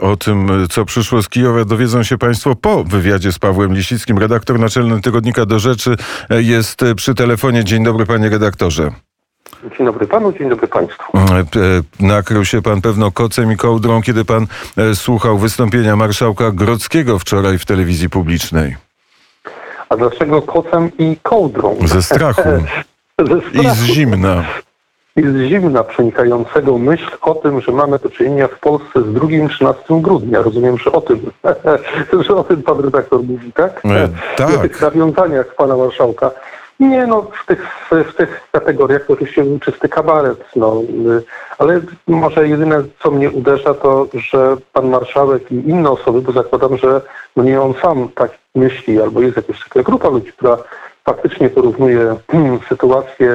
O tym, co przyszło z Kijowa, dowiedzą się Państwo po wywiadzie z Pawłem Lisickim. Redaktor naczelny tygodnika Do Rzeczy jest przy telefonie. Dzień dobry, panie redaktorze. Dzień dobry panu, dzień dobry państwu. Nakrył się pan pewno kocem i kołdrą, kiedy pan słuchał wystąpienia marszałka Grodzkiego wczoraj w telewizji publicznej. A dlaczego kocem i kołdrą? Ze strachu. Ze strachu. I z zimna i z zimna przenikającego myśl o tym, że mamy do czynienia w Polsce z 2-13 grudnia. Rozumiem, że o tym, że o tym pan redaktor mówi, tak? E, tak. W tych nawiązaniach pana marszałka. Nie, no w tych, w tych kategoriach to oczywiście był czysty kabaret, no, ale może jedyne, co mnie uderza, to, że pan marszałek i inne osoby, bo zakładam, że no nie on sam tak myśli, albo jest jakaś taka grupa ludzi, która faktycznie porównuje hmm, sytuację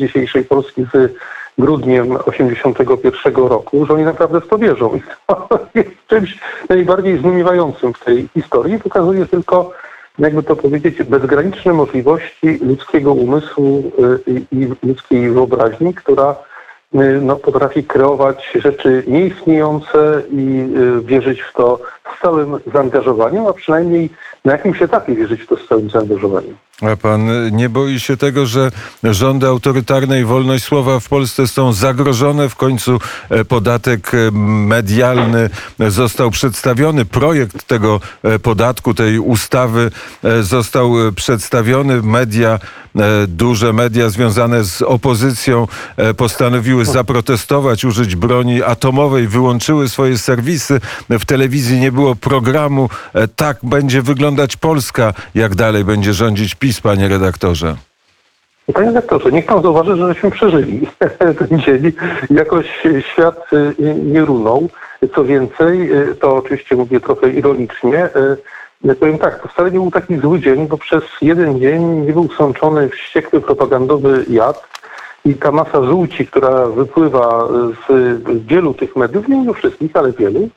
dzisiejszej Polski z grudniem 81 roku, że oni naprawdę w to wierzą. I to jest czymś najbardziej zdumiewającym w tej historii. Pokazuje tylko, jakby to powiedzieć, bezgraniczne możliwości ludzkiego umysłu y, i ludzkiej wyobraźni, która y, no, potrafi kreować rzeczy nieistniejące i y, wierzyć w to z całym zaangażowaniem, a przynajmniej na jakimś etapie wierzyć w to z całym zaangażowaniem. A pan nie boi się tego, że rządy autorytarne i wolność słowa w Polsce są zagrożone? W końcu e, podatek e, medialny został przedstawiony. Projekt tego e, podatku, tej ustawy został przedstawiony. Media, duże media związane z opozycją postanowiły zaprotestować, użyć broni atomowej, wyłączyły swoje serwisy. W telewizji nie było programu. Tak będzie wyglądać Polska, jak dalej będzie rządzić PiS PiS, panie redaktorze? Panie redaktorze, niech pan zauważy, że żeśmy przeżyli ten dzień. Jakoś świat y, nie runął. Co więcej, y, to oczywiście mówię trochę ironicznie, y, powiem tak, to wcale nie był taki zły dzień, bo przez jeden dzień nie był sączony wściekły propagandowy jad i ta masa żółci, która wypływa z wielu tych mediów, nie wszystkich, ale wielu,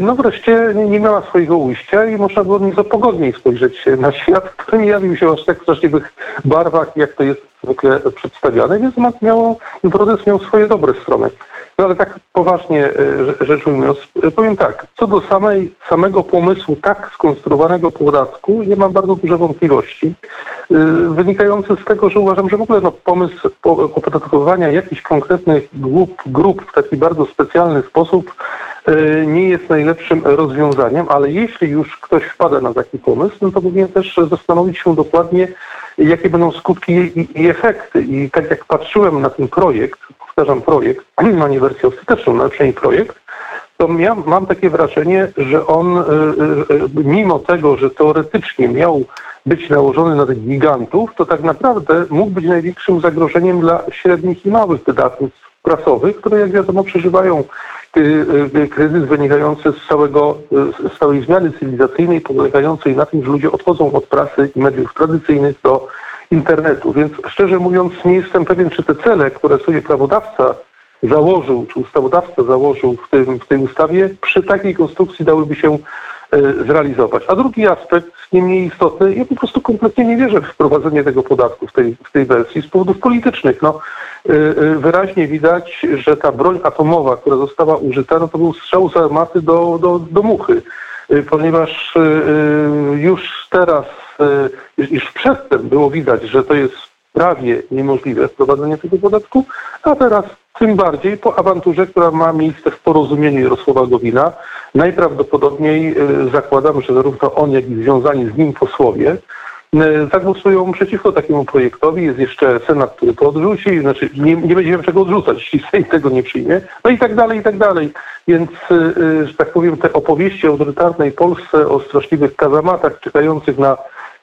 no wreszcie nie miała swojego ujścia i można było nieco pogodniej spojrzeć na świat, który nie jawił się aż tak w straszliwych barwach, jak to jest zwykle przedstawiane, więc miało, protest miał swoje dobre strony. No ale tak poważnie e, rzecz ujmując, e, powiem tak, co do samej, samego pomysłu tak skonstruowanego podatku, nie mam bardzo duże wątpliwości, e, wynikające z tego, że uważam, że w ogóle no, pomysł opodatkowania jakichś konkretnych grup, grup w taki bardzo specjalny sposób nie jest najlepszym rozwiązaniem, ale jeśli już ktoś wpada na taki pomysł, no to powinien też zastanowić się dokładnie, jakie będą skutki i, i efekty. I tak jak patrzyłem na ten projekt, powtarzam projekt, a nie wersję ostateczną, ale przynajmniej projekt, to ja mam takie wrażenie, że on, y, y, mimo tego, że teoretycznie miał być nałożony na tych gigantów, to tak naprawdę mógł być największym zagrożeniem dla średnich i małych wydawnictw prasowych, które jak wiadomo przeżywają kryzys wynikający z, całego, z całej zmiany cywilizacyjnej, polegającej na tym, że ludzie odchodzą od prasy i mediów tradycyjnych do internetu. Więc szczerze mówiąc, nie jestem pewien, czy te cele, które sobie prawodawca założył, czy ustawodawca założył w, tym, w tej ustawie, przy takiej konstrukcji dałyby się zrealizować. A drugi aspekt, nie mniej istotny, ja po prostu kompletnie nie wierzę w wprowadzenie tego podatku w tej, w tej wersji z powodów politycznych. No, e, e, wyraźnie widać, że ta broń atomowa, która została użyta, no to był strzał z armaty do, do, do muchy, ponieważ już teraz już przedtem było widać, że to jest prawie niemożliwe wprowadzenie tego podatku, a teraz tym bardziej po awanturze, która ma miejsce w porozumieniu Jarosława Gowina. Najprawdopodobniej y, zakładam, że zarówno on, jak i związani z nim posłowie y, zagłosują przeciwko takiemu projektowi. Jest jeszcze Senat, który to odrzuci, znaczy nie, nie będziemy czego odrzucać, jeśli Sejm tego nie przyjmie. No i tak dalej, i tak dalej. Więc, y, że tak powiem, te opowieści o autorytarnej Polsce, o straszliwych kazamatach czekających na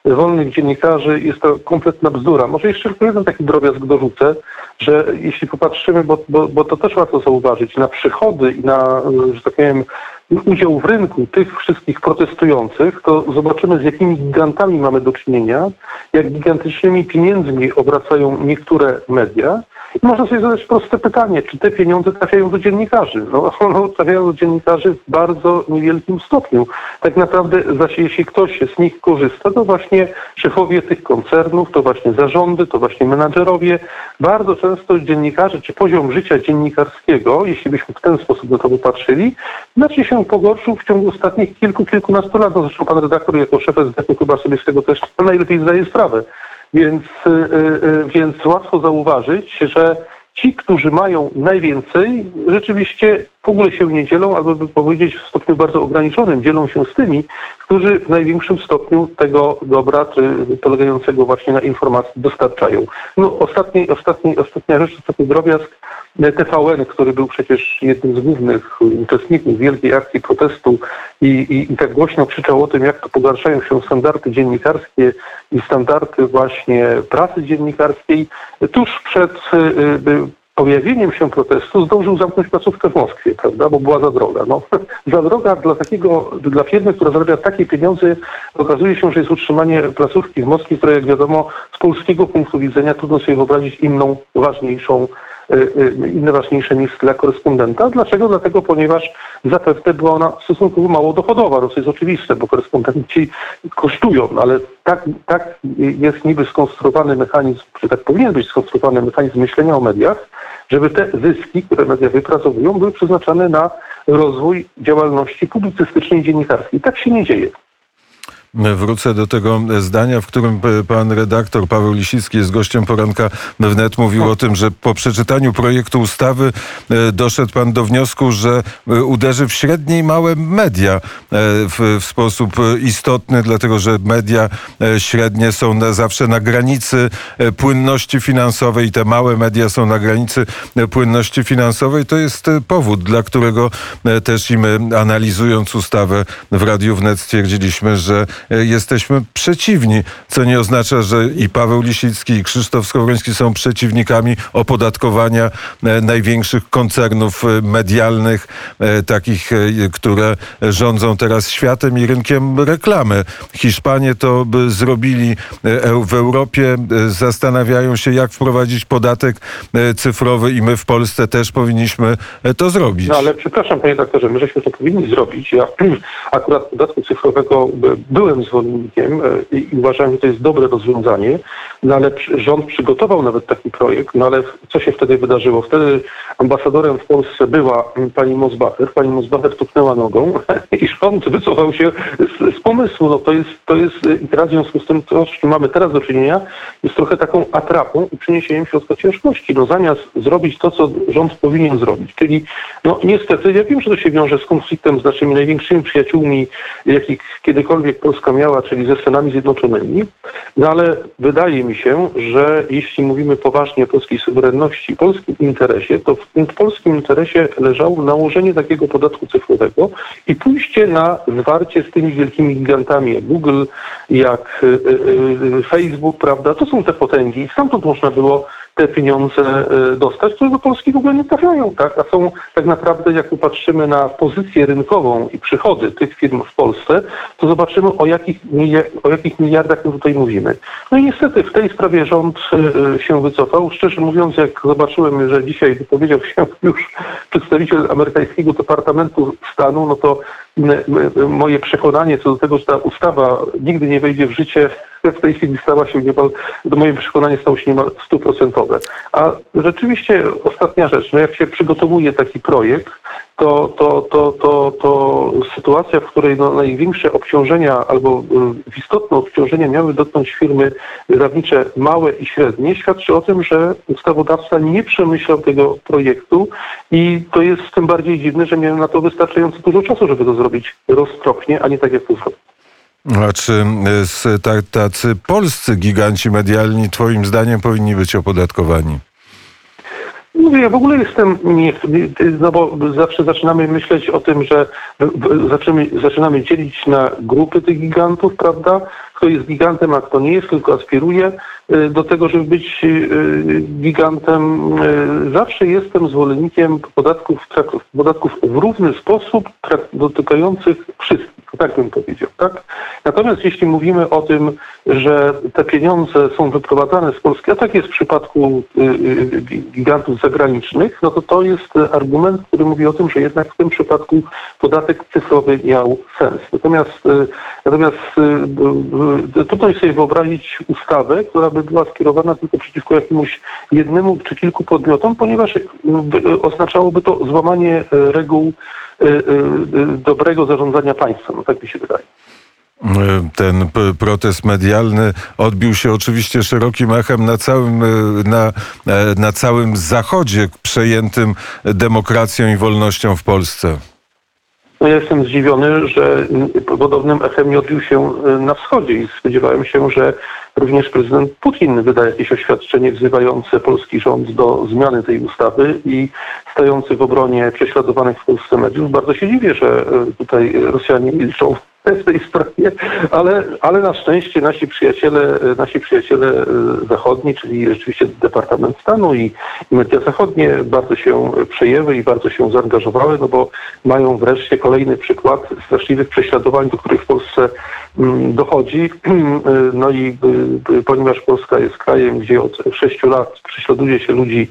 wolnych dziennikarzy jest to kompletna bzdura. Może jeszcze jeden taki drobiazg dorzucę, że jeśli popatrzymy, bo, bo, bo to też warto zauważyć, na przychody i na, że tak powiem, udział w rynku tych wszystkich protestujących, to zobaczymy z jakimi gigantami mamy do czynienia, jak gigantycznymi pieniędzmi obracają niektóre media I można sobie zadać proste pytanie, czy te pieniądze trafiają do dziennikarzy? No, one trafiają do dziennikarzy w bardzo niewielkim stopniu. Tak naprawdę, jeśli ktoś z nich korzysta, to właśnie szefowie tych koncernów, to właśnie zarządy, to właśnie menadżerowie. Bardzo często dziennikarze, czy poziom życia dziennikarskiego, jeśli byśmy w ten sposób na to popatrzyli, znacznie się pogorszył w ciągu ostatnich kilku, kilkunastu lat. No, zresztą pan redaktor jako szef SDK chyba sobie z tego też najlepiej zdaje sprawę. Więc, y, y, y, więc łatwo zauważyć, że ci, którzy mają najwięcej, rzeczywiście w ogóle się nie dzielą, albo by powiedzieć w stopniu bardzo ograniczonym, dzielą się z tymi, którzy w największym stopniu tego dobra, polegającego właśnie na informacji, dostarczają. No, ostatni, ostatni, ostatnia rzecz, ostatni drobiazg, TVN, który był przecież jednym z głównych uczestników wielkiej akcji protestu i, i, i tak głośno krzyczał o tym, jak to pogarszają się standardy dziennikarskie i standardy właśnie pracy dziennikarskiej, tuż przed y, y, pojawieniem się protestu zdążył zamknąć placówkę w Moskwie, prawda, bo była za droga. No, za droga dla takiego, dla firmy, która zarabia takie pieniądze, okazuje się, że jest utrzymanie placówki w Moskwie, która jak wiadomo z polskiego punktu widzenia trudno sobie wyobrazić inną, ważniejszą inne ważniejsze niż dla korespondenta. Dlaczego? Dlatego, ponieważ zapewne była ona stosunkowo mało dochodowa. No to jest oczywiste, bo korespondenci kosztują, ale tak, tak jest niby skonstruowany mechanizm, czy tak powinien być skonstruowany mechanizm myślenia o mediach, żeby te zyski, które media wypracowują, były przeznaczane na rozwój działalności publicystycznej i dziennikarskiej. Tak się nie dzieje. Wrócę do tego zdania, w którym pan redaktor Paweł Lisicki jest gościem poranka wnet mówił o tym, że po przeczytaniu projektu ustawy e, doszedł pan do wniosku, że e, uderzy w średnie i małe media e, w, w sposób istotny, dlatego że media średnie są zawsze na granicy płynności finansowej i te małe media są na granicy płynności finansowej. To jest powód, dla którego też i my analizując ustawę w Radiu Wnet stwierdziliśmy, że jesteśmy przeciwni, co nie oznacza, że i Paweł Lisicki, i Krzysztof Skowroński są przeciwnikami opodatkowania e, największych koncernów e, medialnych, takich, które rządzą teraz światem i rynkiem reklamy. Hiszpanie to by zrobili w Europie, zastanawiają się, jak wprowadzić podatek cyfrowy i my w Polsce też powinniśmy to zrobić. No ale przepraszam, panie doktorze, my żeśmy to powinni zrobić. Ja akurat podatku cyfrowego byłem byłem zwolennikiem e, i uważałem, że to jest dobre rozwiązanie, no ale rząd przygotował nawet taki projekt, no ale co się wtedy wydarzyło? Wtedy ambasadorem w Polsce była pani Mosbacher, pani Mosbacher tupnęła nogą i rząd wycofał się z, z pomysłu. No to jest, to jest i teraz w związku z tym, co, z czym mamy teraz do czynienia, jest trochę taką atrapą i przyniesieniem środka ciężkości. No zamiast zrobić to, co rząd powinien zrobić, czyli no niestety, ja wiem, że to się wiąże z konfliktem z naszymi największymi przyjaciółmi, jakich kiedykolwiek Polska Polska miała, czyli ze Stanami Zjednoczonymi, no ale wydaje mi się, że jeśli mówimy poważnie o polskiej suwerenności, polskim interesie, to w polskim interesie leżało nałożenie takiego podatku cyfrowego i pójście na zwarcie z tymi wielkimi gigantami jak Google, jak y, y, y, Facebook, prawda? To są te potęgi. Stamtąd można było te pieniądze e, dostać, które do Polski w ogóle nie trafiają, tak? A są tak naprawdę, jak popatrzymy na pozycję rynkową i przychody tych firm w Polsce, to zobaczymy o jakich, o jakich miliardach my tutaj mówimy. No i niestety w tej sprawie rząd e, się wycofał. Szczerze mówiąc, jak zobaczyłem, że dzisiaj wypowiedział się już przedstawiciel amerykańskiego Departamentu Stanu, no to moje przekonanie co do tego, że ta ustawa nigdy nie wejdzie w życie, w tej chwili stała się niemal, moje przekonanie stało się niemal stuprocentowe. A rzeczywiście ostatnia rzecz, no jak się przygotowuje taki projekt, to, to, to, to, to sytuacja, w której no największe obciążenia albo y, istotne obciążenia miały dotknąć firmy wydawnicze małe i średnie, świadczy o tym, że ustawodawca nie przemyślał tego projektu i to jest tym bardziej dziwne, że miałem na to wystarczająco dużo czasu, żeby to zrobić roztropnie, a nie tak jak to. A czy y, tacy polscy giganci medialni, Twoim zdaniem, powinni być opodatkowani? Mówię, ja w ogóle jestem, nie, no bo zawsze zaczynamy myśleć o tym, że zaczynamy, zaczynamy dzielić na grupy tych gigantów, prawda? Kto jest gigantem, a kto nie jest, tylko aspiruje. Y, do tego, żeby być y, gigantem. Y, zawsze jestem zwolennikiem podatków, podatków w równy sposób dotykających wszystkich, tak bym powiedział. Tak? Natomiast jeśli mówimy o tym, że te pieniądze są wyprowadzane z Polski, a tak jest w przypadku gigantów zagranicznych, no to to jest argument, który mówi o tym, że jednak w tym przypadku podatek cyfrowy miał sens. Natomiast, natomiast tutaj sobie wyobrazić ustawę, która by była skierowana tylko przeciwko jakiemuś jednemu czy kilku podmiotom, ponieważ oznaczałoby to złamanie reguł dobrego zarządzania państwem. No tak mi się wydaje. Ten protest medialny odbił się oczywiście szerokim echem na całym, na, e, na całym zachodzie przejętym demokracją i wolnością w Polsce. No ja jestem zdziwiony, że podobnym echem nie odbił się e, na wschodzie i spodziewałem się, że również prezydent Putin wyda jakieś oświadczenie wzywające polski rząd do zmiany tej ustawy i stający w obronie prześladowanych w Polsce mediów. Bardzo się dziwię, że e, tutaj Rosjanie milczą w tej sprawie, ale, ale na szczęście nasi przyjaciele, nasi przyjaciele e, zachodni, czyli rzeczywiście Departament Stanu i, i media zachodnie bardzo się przejęły i bardzo się zaangażowały, no bo mają wreszcie kolejny przykład straszliwych prześladowań, do których w Polsce mm, dochodzi. No i e, e, ponieważ Polska jest krajem, gdzie od sześciu lat prześladuje się ludzi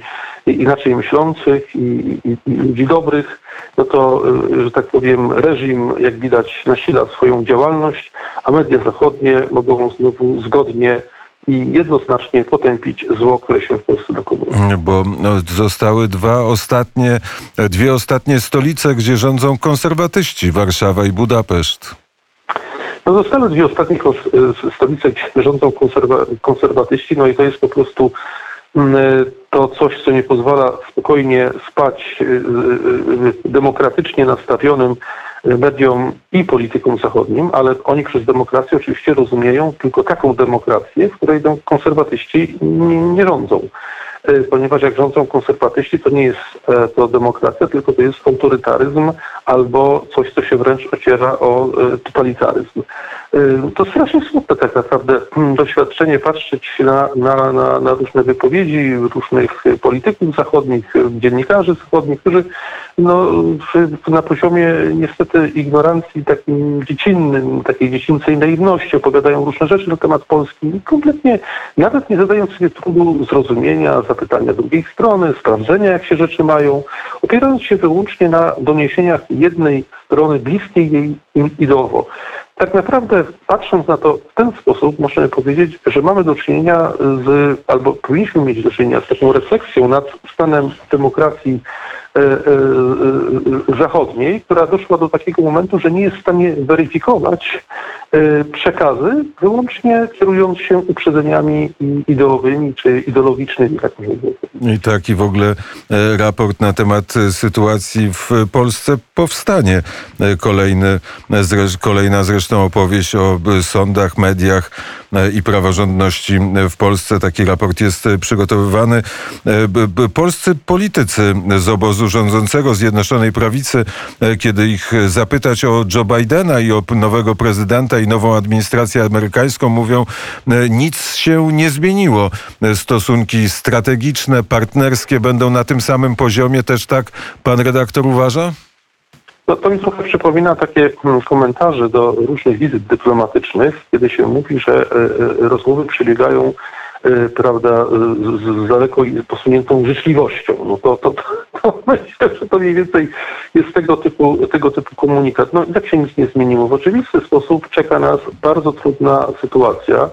inaczej myślących i, i, i ludzi dobrych, no to, y, że tak powiem, reżim, jak widać, nasila swoją działalność, a media zachodnie mogą znowu zgodnie i jednoznacznie potępić zło, które się w Polsce dokonuje. Bo no, zostały dwa ostatnie, dwie ostatnie stolice, gdzie rządzą konserwatyści, Warszawa i Budapeszt. No zostały dwie ostatnie y, stolice, gdzie rządzą konserwa konserwatyści, no i to jest po prostu to coś, co nie pozwala spokojnie spać y, y, y, demokratycznie nastawionym mediom i politykom zachodnim, ale oni przez demokrację oczywiście rozumieją tylko taką demokrację, w której konserwatyści nie rządzą. Ponieważ jak rządzą konserwatyści, to nie jest e, to demokracja, tylko to jest autorytaryzm albo coś, co się wręcz ociera o e, totalitaryzm. To strasznie smutne tak naprawdę hmm, doświadczenie patrzeć na, na, na, na, różne wypowiedzi różnych polityków zachodnich, dziennikarzy zachodnich, którzy no, na poziomie niestety ignorancji takim dziecinnym, takiej dziecinnej naiwności opowiadają różne rzeczy na temat Polski kompletnie nawet nie zadając sobie trudu zrozumienia, zapytania drugiej strony, sprawdzenia jak się rzeczy mają, opierając się wyłącznie na doniesieniach jednej strony bliskiej jej ideowo. Tak naprawdę patrząc na to w ten sposób, możemy powiedzieć, że mamy do czynienia z, albo powinniśmy mieć do czynienia z taką refleksją nad stanem demokracji zachodniej, która doszła do takiego momentu, że nie jest w stanie weryfikować przekazy, wyłącznie kierując się uprzedzeniami ideowymi czy ideologicznymi. Tak I tak i w ogóle raport na temat sytuacji w Polsce powstanie. Kolejny, kolejna zresztą opowieść o sądach, mediach i praworządności w Polsce. Taki raport jest przygotowywany. Polscy politycy z obozu rządzącego Zjednoczonej Prawicy, e, kiedy ich zapytać o Joe Bidena i o nowego prezydenta i nową administrację amerykańską, mówią, e, nic się nie zmieniło. E, stosunki strategiczne, partnerskie będą na tym samym poziomie. Też tak pan redaktor uważa? No, to mi trochę przypomina takie hmm, komentarze do różnych wizyt dyplomatycznych, kiedy się mówi, że rozmowy przebiegają prawda, z, z daleko posuniętą życzliwością. No to, to, to, myślę, że to mniej więcej jest tego typu, tego typu komunikat. No i tak się nic nie zmieniło. W oczywisty sposób czeka nas bardzo trudna sytuacja.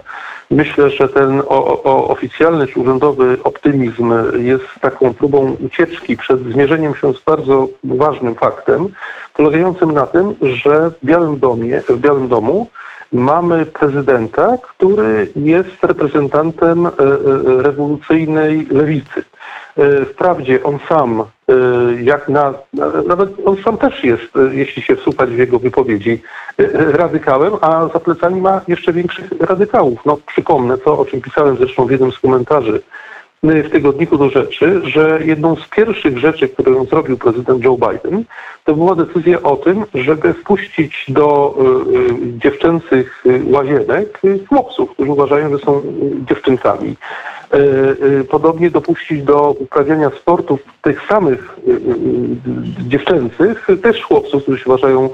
Myślę, że ten o, o, oficjalny czy urzędowy optymizm jest taką próbą ucieczki przed zmierzeniem się z bardzo ważnym faktem, polegającym na tym, że w Białym, Domie, w Białym Domu mamy prezydenta, który jest reprezentantem e, e, rewolucyjnej lewicy. E, wprawdzie on sam, jak na, nawet on sam też jest, jeśli się wsłuchać w jego wypowiedzi, radykałem, a za plecami ma jeszcze większych radykałów. No, przypomnę to, o czym pisałem zresztą w jednym z komentarzy w tygodniku do rzeczy, że jedną z pierwszych rzeczy, którą zrobił prezydent Joe Biden, to była decyzja o tym, żeby wpuścić do y, y, dziewczęcych łazienek chłopców, którzy uważają, że są dziewczynkami. Podobnie dopuścić do uprawiania sportów tych samych dziewczęcych, też chłopców, którzy się uważają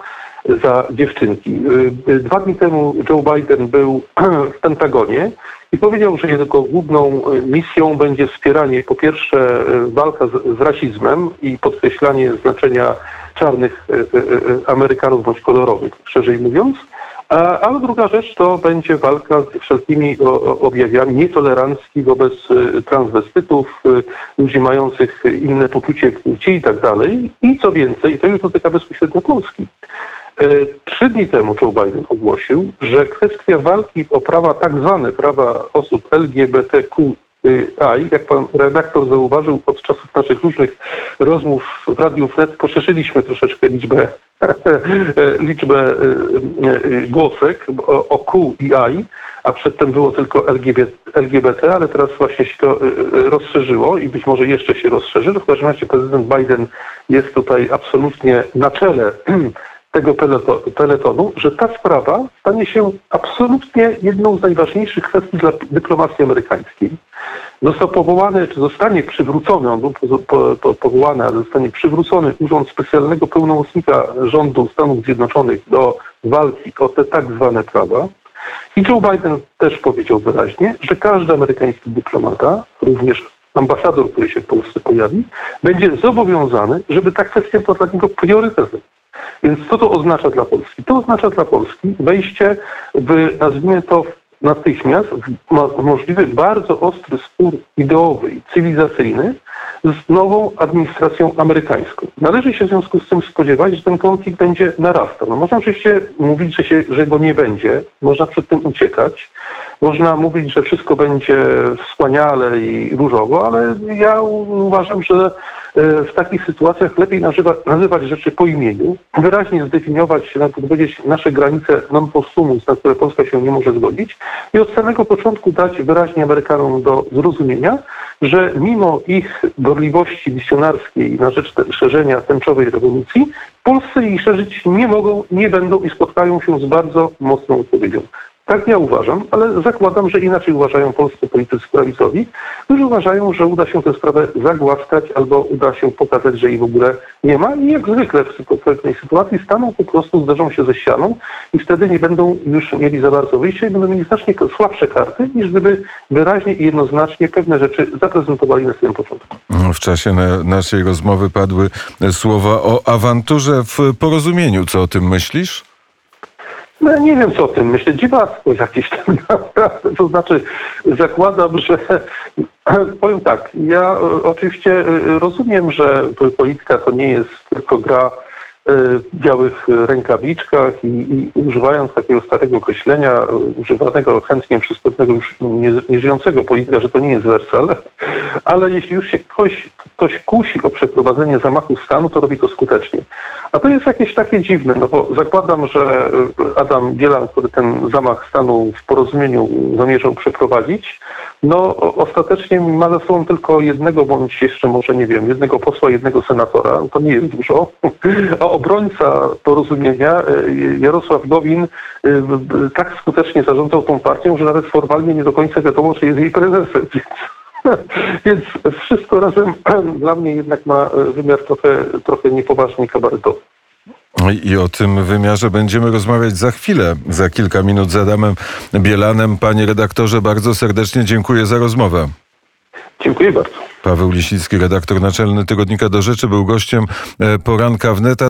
za dziewczynki. Dwa dni temu Joe Biden był w Pentagonie i powiedział, że jego główną misją będzie wspieranie po pierwsze walka z, z rasizmem i podkreślanie znaczenia czarnych Amerykanów bądź kolorowych, szerzej mówiąc, ale druga rzecz to będzie walka z wszelkimi objawiami nietolerancji wobec y, transwestytów, y, ludzi mających inne poczucie płci i tak dalej. I co więcej, to już dotyka bezpośrednio Polski. Y, trzy dni temu Joe Biden ogłosił, że kwestia walki o prawa, tak zwane prawa osób LGBTQ jak pan redaktor zauważył, od czasów naszych różnych rozmów w Radiu Fred poszerzyliśmy troszeczkę liczbę liczbę y, y, głosek o Q i I, a przedtem było tylko LGBT, LGBT, ale teraz właśnie się to rozszerzyło i być może jeszcze się rozszerzy. W każdym razie prezydent Biden jest tutaj absolutnie na czele tego peletonu, że ta sprawa stanie się absolutnie jedną z najważniejszych kwestii dla dyplomacji amerykańskiej. Został powołany, czy zostanie przywrócony, on był po, po, powołany, ale zostanie przywrócony Urząd Specjalnego Pełnomocnika Rządu Stanów Zjednoczonych do walki o te tak zwane prawa. I Joe Biden też powiedział wyraźnie, że każdy amerykański dyplomata, również ambasador, który się w Polsce pojawi, będzie zobowiązany, żeby ta kwestia była dla niego priorytetem. Więc co to oznacza dla Polski? To oznacza dla Polski wejście w, nazwijmy to, natychmiast w możliwy bardzo ostry spór ideowy i cywilizacyjny z nową administracją amerykańską. Należy się w związku z tym spodziewać, że ten konflikt będzie narastał. No można oczywiście mówić, że, się, że go nie będzie, można przed tym uciekać, można mówić, że wszystko będzie wspaniale i różowo, ale ja uważam, że e, w takich sytuacjach lepiej nazywa, nazywać rzeczy po imieniu, wyraźnie zdefiniować, nawet powiedzieć nasze granice non possumus, na które Polska się nie może zgodzić i od samego początku dać wyraźnie Amerykanom do zrozumienia, że mimo ich gorliwości misjonarskiej na rzecz szerzenia tęczowej rewolucji, Polscy jej szerzyć nie mogą, nie będą i spotkają się z bardzo mocną odpowiedzią. Tak ja uważam, ale zakładam, że inaczej uważają polscy politycy prawicowi, którzy uważają, że uda się tę sprawę zagłaskać albo uda się pokazać, że jej w ogóle nie ma i jak zwykle w pewnej sytuacji staną po prostu, zderzą się ze ścianą i wtedy nie będą już mieli za bardzo wyjścia i będą mieli znacznie słabsze karty, niż gdyby wyraźnie i jednoznacznie pewne rzeczy zaprezentowali na samym początku. W czasie na naszej rozmowy padły słowa o awanturze w porozumieniu. Co o tym myślisz? No nie wiem co o tym myślę, dziwactwo jakieś tam naprawdę, to znaczy zakładam, że powiem tak, ja e, oczywiście e, rozumiem, że polityka to nie jest tylko gra białych rękawiczkach i, i, używając takiego starego określenia, używanego chętnie przez pewnego już nieżyjącego polityka, że to nie jest wersal, ale jeśli już się ktoś, ktoś kusi o przeprowadzenie zamachu stanu, to robi to skutecznie. A to jest jakieś takie dziwne, no bo zakładam, że Adam Bielan, który ten zamach stanu w porozumieniu zamierzał przeprowadzić, no ostatecznie ma ze sobą tylko jednego, bądź jeszcze może nie wiem, jednego posła, jednego senatora, to nie jest dużo, a obrońca porozumienia e, Jarosław Gowin e, tak skutecznie zarządzał tą partią, że nawet formalnie nie do końca wiadomo, czy jest jej prezesem. Więc wszystko razem dla mnie jednak ma wymiar trochę, trochę niepoważny kabaretowy. I o tym wymiarze będziemy rozmawiać za chwilę, za kilka minut z Adamem Bielanem. Panie redaktorze, bardzo serdecznie dziękuję za rozmowę. Dziękuję bardzo. Paweł Lisicki, redaktor naczelny Tygodnika do Rzeczy, był gościem e, poranka wnet.